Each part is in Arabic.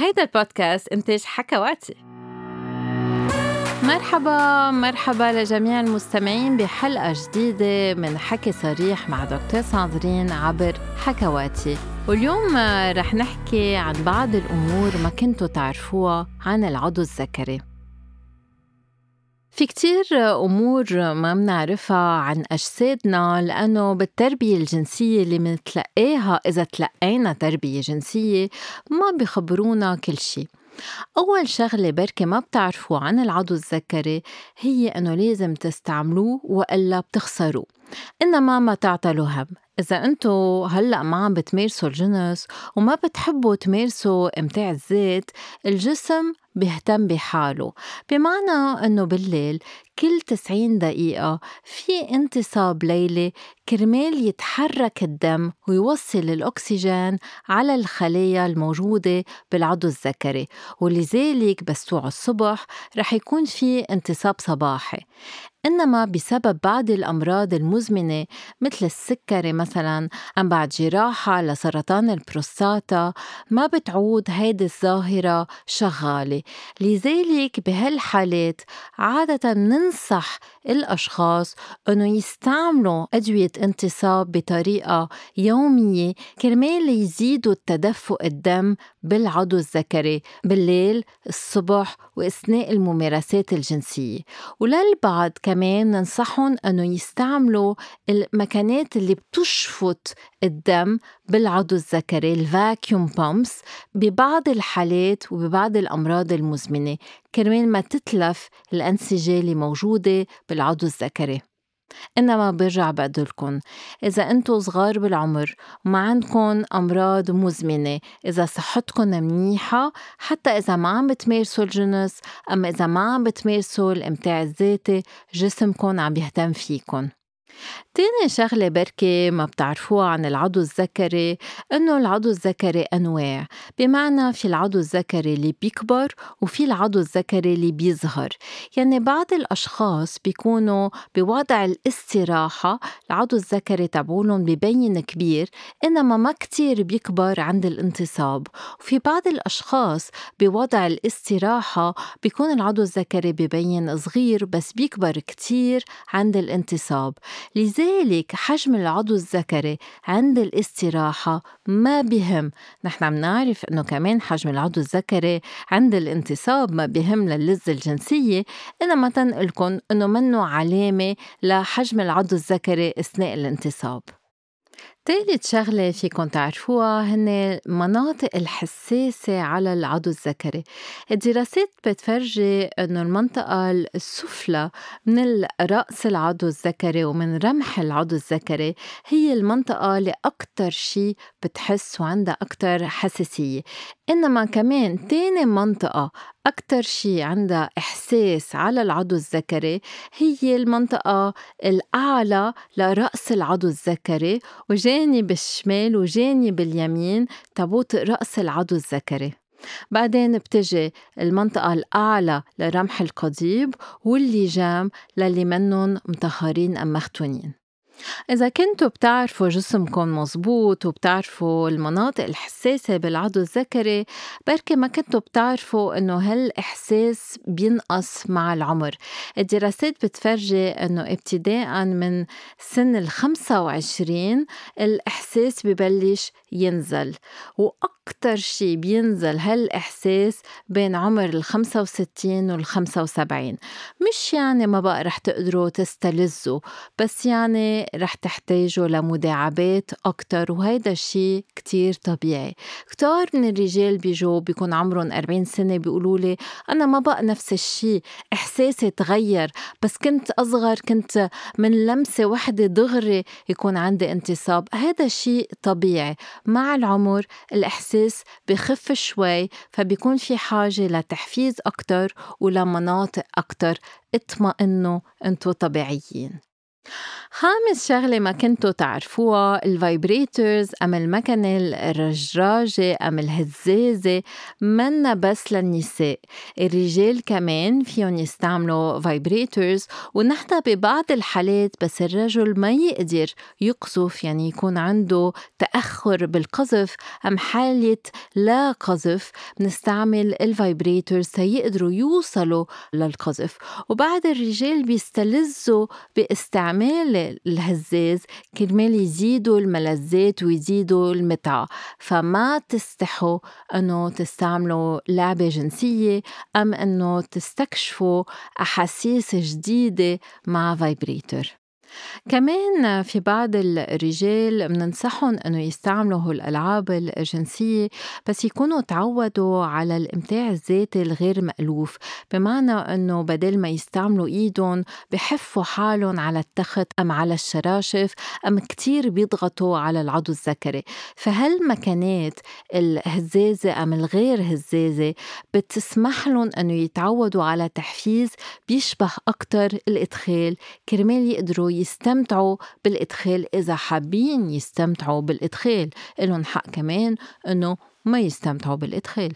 هيدا البودكاست إنتاج حكواتي مرحبا مرحبا لجميع المستمعين بحلقة جديدة من حكي صريح مع دكتور ساندرين عبر حكواتي واليوم رح نحكي عن بعض الأمور ما كنتوا تعرفوها عن العضو الذكري. في كتير أمور ما منعرفها عن أجسادنا لأنه بالتربية الجنسية اللي منتلقاها إذا تلقينا تربية جنسية ما بيخبرونا كل شي. أول شغلة بركي ما بتعرفوا عن العضو الذكري هي إنه لازم تستعملوه وإلا بتخسروه. إنما ما تعتلوا هم. إذا أنتو هلأ ما عم بتمارسوا الجنس وما بتحبوا تمارسوا إمتاع الذات الجسم بيهتم بحاله. بمعنى أنه بالليل كل 90 دقيقة في انتصاب ليلي كرمال يتحرك الدم ويوصل الأكسجين على الخلايا الموجودة بالعضو الذكري. ولذلك بس الصبح رح يكون في انتصاب صباحي. إنما بسبب بعض الأمراض المزمنة مثل السكري مثلا أم بعد جراحة لسرطان البروستاتا ما بتعود هيدي الظاهرة شغالة. لذلك بهالحالات عادة ننصح الأشخاص أنه يستعملوا أدوية انتصاب بطريقة يومية كرمال يزيدوا التدفق الدم بالعضو الذكري بالليل الصبح وأثناء الممارسات الجنسية. وللبعض كمان ننصحهم أنه يستعملوا المكانات اللي بتشفط الدم بالعضو الذكري ال vacuum pumps ببعض الحالات وببعض الأمراض المزمنة كرمال ما تتلف الأنسجة اللي موجودة بالعضو الذكري. إنما برجع بقدلكن إذا أنتو صغار بالعمر وما عندكن أمراض مزمنة. إذا صحتكن منيحة حتى إذا ما عم بتمارسوا الجنس أما إذا ما عم بتمارسوا الإمتاع الذاتي جسمكن عم يهتم فيكن. تاني شغلة بركي ما بتعرفوها عن العضو الذكري إنه العضو الذكري أنواع. بمعنى في العضو الذكري اللي بيكبر وفي العضو الذكري اللي بيظهر. يعني بعض الأشخاص بيكونوا بوضع الاستراحة العضو الذكري تبعولن ببين كبير إنما ما كتير بيكبر عند الانتصاب. وفي بعض الأشخاص بوضع الاستراحة بيكون العضو الذكري ببين صغير بس بيكبر كتير عند الانتصاب. لذلك حجم العضو الذكري عند الاستراحة ما بهم. نحن عم نعرف إنه كمان حجم العضو الذكري عند الانتصاب ما بهم للذة الجنسية إنما تنقلكم إنه منه علامة لحجم العضو الذكري أثناء الانتصاب. تالت شغلة فيكن تعرفوها هن مناطق الحساسة على العضو الذكري. الدراسات بتفرجي أنه المنطقة السفلى من رأس العضو الذكري ومن رمح العضو الذكري هي المنطقة اللي أكتر شي بتحس وعندها أكتر حساسية. إنما كمان تاني منطقة أكتر شي عندها إحساس على العضو الذكري هي المنطقة الأعلى لرأس العضو الذكري وجانب الشمال وجانب اليمين تبوط رأس العضو الذكري. بعدين بتجي المنطقة الأعلى لرمح القضيب واللجام للي منن مطهرين أم مختونين. إذا كنتوا بتعرفوا جسمكم مزبوط وبتعرفوا المناطق الحساسة بالعضو الذكري بركي ما كنتوا بتعرفوا إنه هالإحساس بينقص مع العمر. الدراسات بتفرجي إنه ابتداء من سن الخمسة وعشرين الإحساس ببلش ينزل. وأكتر شي بينزل هالإحساس بين عمر الخمسة وستين والخمسة وسبعين. مش يعني ما بقى رح تقدروا تستلذوا بس يعني رح تحتاجوا لمداعبات أكتر وهيدا الشي كتير طبيعي. كتار من الرجال بيجوا بيكون عمرهم 40 سنة بيقولوا لي أنا ما بقى نفس الشي إحساسي تغير. بس كنت أصغر كنت من لمسة وحدة دغري يكون عندي انتصاب. هذا شيء طبيعي. مع العمر الإحساس بخف شوي فبيكون في حاجة لتحفيز أكتر ولمناطق أكتر. اطمئنوا انتو طبيعيين. خامس شغلة ما كنتوا تعرفوها ال vibrators أم المكنة الرجراجة أم الهزازة منا بس للنساء. الرجال كمان فيهم يستعملوا vibrators ونحن ببعض الحالات بس الرجل ما يقدر يقذف يعني يكون عنده تأخر بالقذف أم حالة لا قذف بنستعمل ال vibrators تيقدروا يوصلوا للقذف. وبعد الرجال بيستلذوا بإستعمال الهزاز كرمال يزيدوا الملذات ويزيدوا المتعة فما تستحوا أنه تستعملوا لعبة جنسية أم أنه تستكشفوا أحاسيس جديدة مع vibrator كمان في بعض الرجال مننصحهم إنه يستعملوا هالالعاب الجنسية بس يكونوا تعودوا على الإمتاع الذاتي الغير مألوف. بمعنى إنه بدل ما يستعملوا إيدهم بحفوا حالهم على التخت أم على الشراشف أم كتير بيضغطوا على العضو الذكري. فهالمكانات الهزازة أم الغير هزازة بتسمح لهم إنه يتعودوا على تحفيز بيشبه أكتر الإدخال؟ كرمال يقدروا يستمتعوا بالإدخال إذا حابين يستمتعوا بالإدخال. إلهم حق كمان إنه ما يستمتعوا بالإدخال.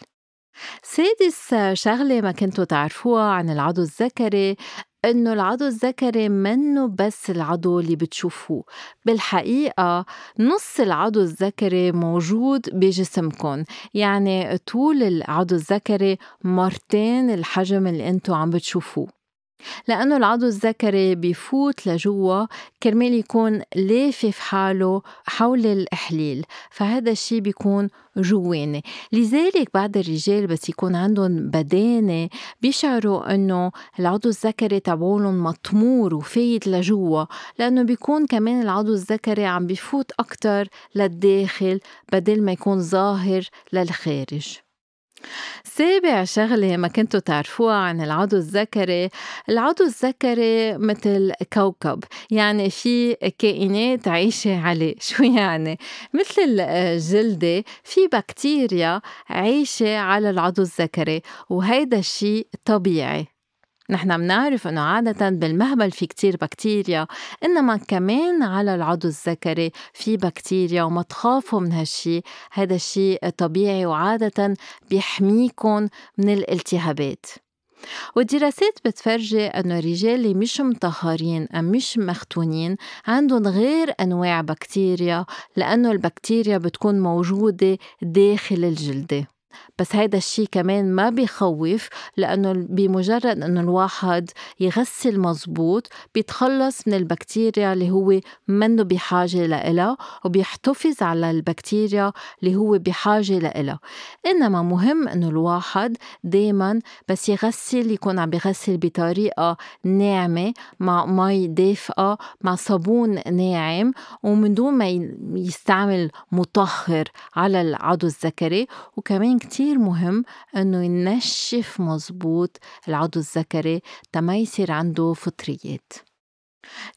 سادس شغلة ما كنتوا تعرفوها عن العضو الذكري إنه العضو الذكري منه بس العضو اللي بتشوفوه. بالحقيقة نص العضو الذكري موجود بجسمكم يعني طول العضو الذكري مرتين الحجم اللي انتو عم بتشوفوه. لأنه العضو الذكري بيفوت لجوا كرمال يكون لافف حاله حول الإحليل فهذا الشيء بيكون جواني. لذلك بعض الرجال بس يكون عندهم بدانة بيشعروا إنه العضو الذكري تبعولن مطمور وفايت لجوا لأنه بيكون كمان العضو الذكري عم بيفوت أكتر للداخل بدل ما يكون ظاهر للخارج. سابع شغلة ما كنتوا تعرفوها عن العضو الذكري. العضو الذكري مثل كوكب يعني في كائنات عايشة عليه. شو يعني؟ مثل الجلدة في بكتيريا عايشة على العضو الذكري وهيدا الشيء طبيعي. نحن منعرف إنه عادة بالمهبل في كتير بكتيريا إنما كمان على العضو الذكري في بكتيريا وما تخافوا من هالشي. هذا الشيء طبيعي وعادة بيحميكم من الالتهابات. والدراسات بتفرجي أنه الرجال اللي مش مطهرين أم مش مختونين عندهم غير أنواع بكتيريا لأنه البكتيريا بتكون موجودة داخل الجلدة. بس هيدا الشيء كمان ما بيخوف لأنه بمجرد أنه الواحد يغسل مزبوط بيتخلص من البكتيريا اللي هو منه بحاجة لإلها وبيحتفظ على البكتيريا اللي هو بحاجة لإلها. إنما مهم أنه الواحد دايما بس يغسل يكون عم بيغسل بطريقة ناعمة مع مي دافئة مع صابون ناعم ومن دون ما يستعمل مطهر على العضو الذكري. وكمان كتير مهم إنه ينشف مزبوط العضو الذكري تما يصير عنده فطريات.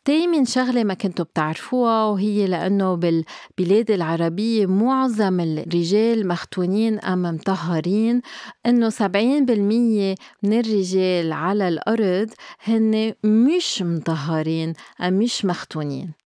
تامن شغلة ما كنتوا بتعرفوها وهي لأنه بالبلاد العربية معظم الرجال مختونين أم مطهرين إنه سبعين بالمية من الرجال على الأرض هن مش مطهرين أم مش مختونين.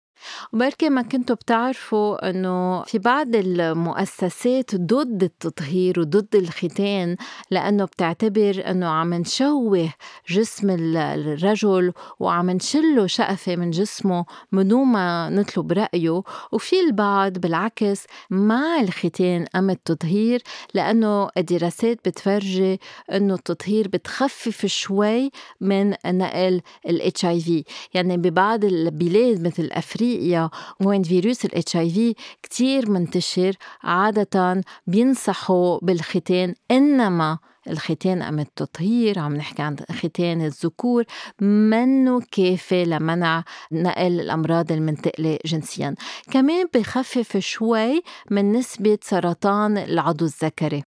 وبركي ما كنتوا بتعرفوا إنه في بعض المؤسسات ضد التطهير وضد الختان لأنه بتعتبر إنه عم نشوه جسم الرجل وعم نشله شقفة من جسمه من ما نطلب رأيه. وفي البعض بالعكس مع الختان ام التطهير لأنه الدراسات بتفرجي إنه التطهير بتخفف شوي من نقل ال HIV يعني ببعض البلاد مثل أفريقيا افريقيا وين فيروس ال HIV كثير منتشر عادة بينصحوا بالختان إنما الختان أم التطهير عم نحكي عن ختان الذكور منه كافي لمنع نقل الأمراض المنتقلة جنسيا. كمان بخفف شوي من نسبة سرطان العضو الذكري.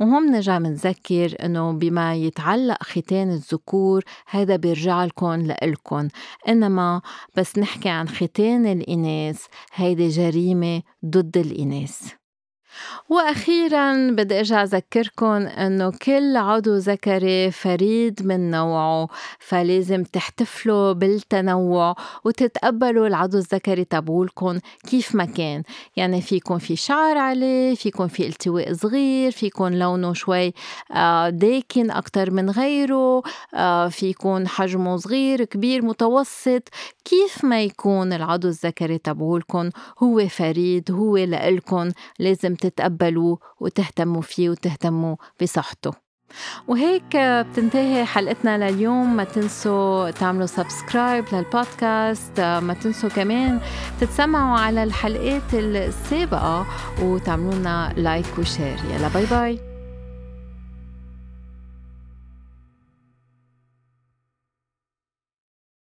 وهون نرجع منذكر إنه بما يتعلق ختان الذكور هذا بيرجع لكم لإلكن إنما بس نحكي عن ختان الإناث هيدي جريمة ضد الإناث. وأخيرا بدي أرجع أذكركم إنه كل عضو ذكري فريد من نوعه فلازم تحتفلوا بالتنوع وتتقبلوا العضو الذكري تبعولكم كيف ما كان. يعني فيكم في شعر عليه فيكم في التواء صغير فيكم لونه شوي آه، داكن أكتر من غيره آه، فيكم حجمه صغير كبير متوسط. كيف ما يكون العضو الذكري تبعولكم هو فريد هو لإلكم لازم تتقبلوه وتهتموا فيه وتهتموا بصحته. وهيك بتنتهي حلقتنا لليوم. ما تنسوا تعملوا subscribe للبودكاست ما تنسوا كمان تتسمعوا على الحلقات السابقة وتعملوا لنا like و share يلا bye bye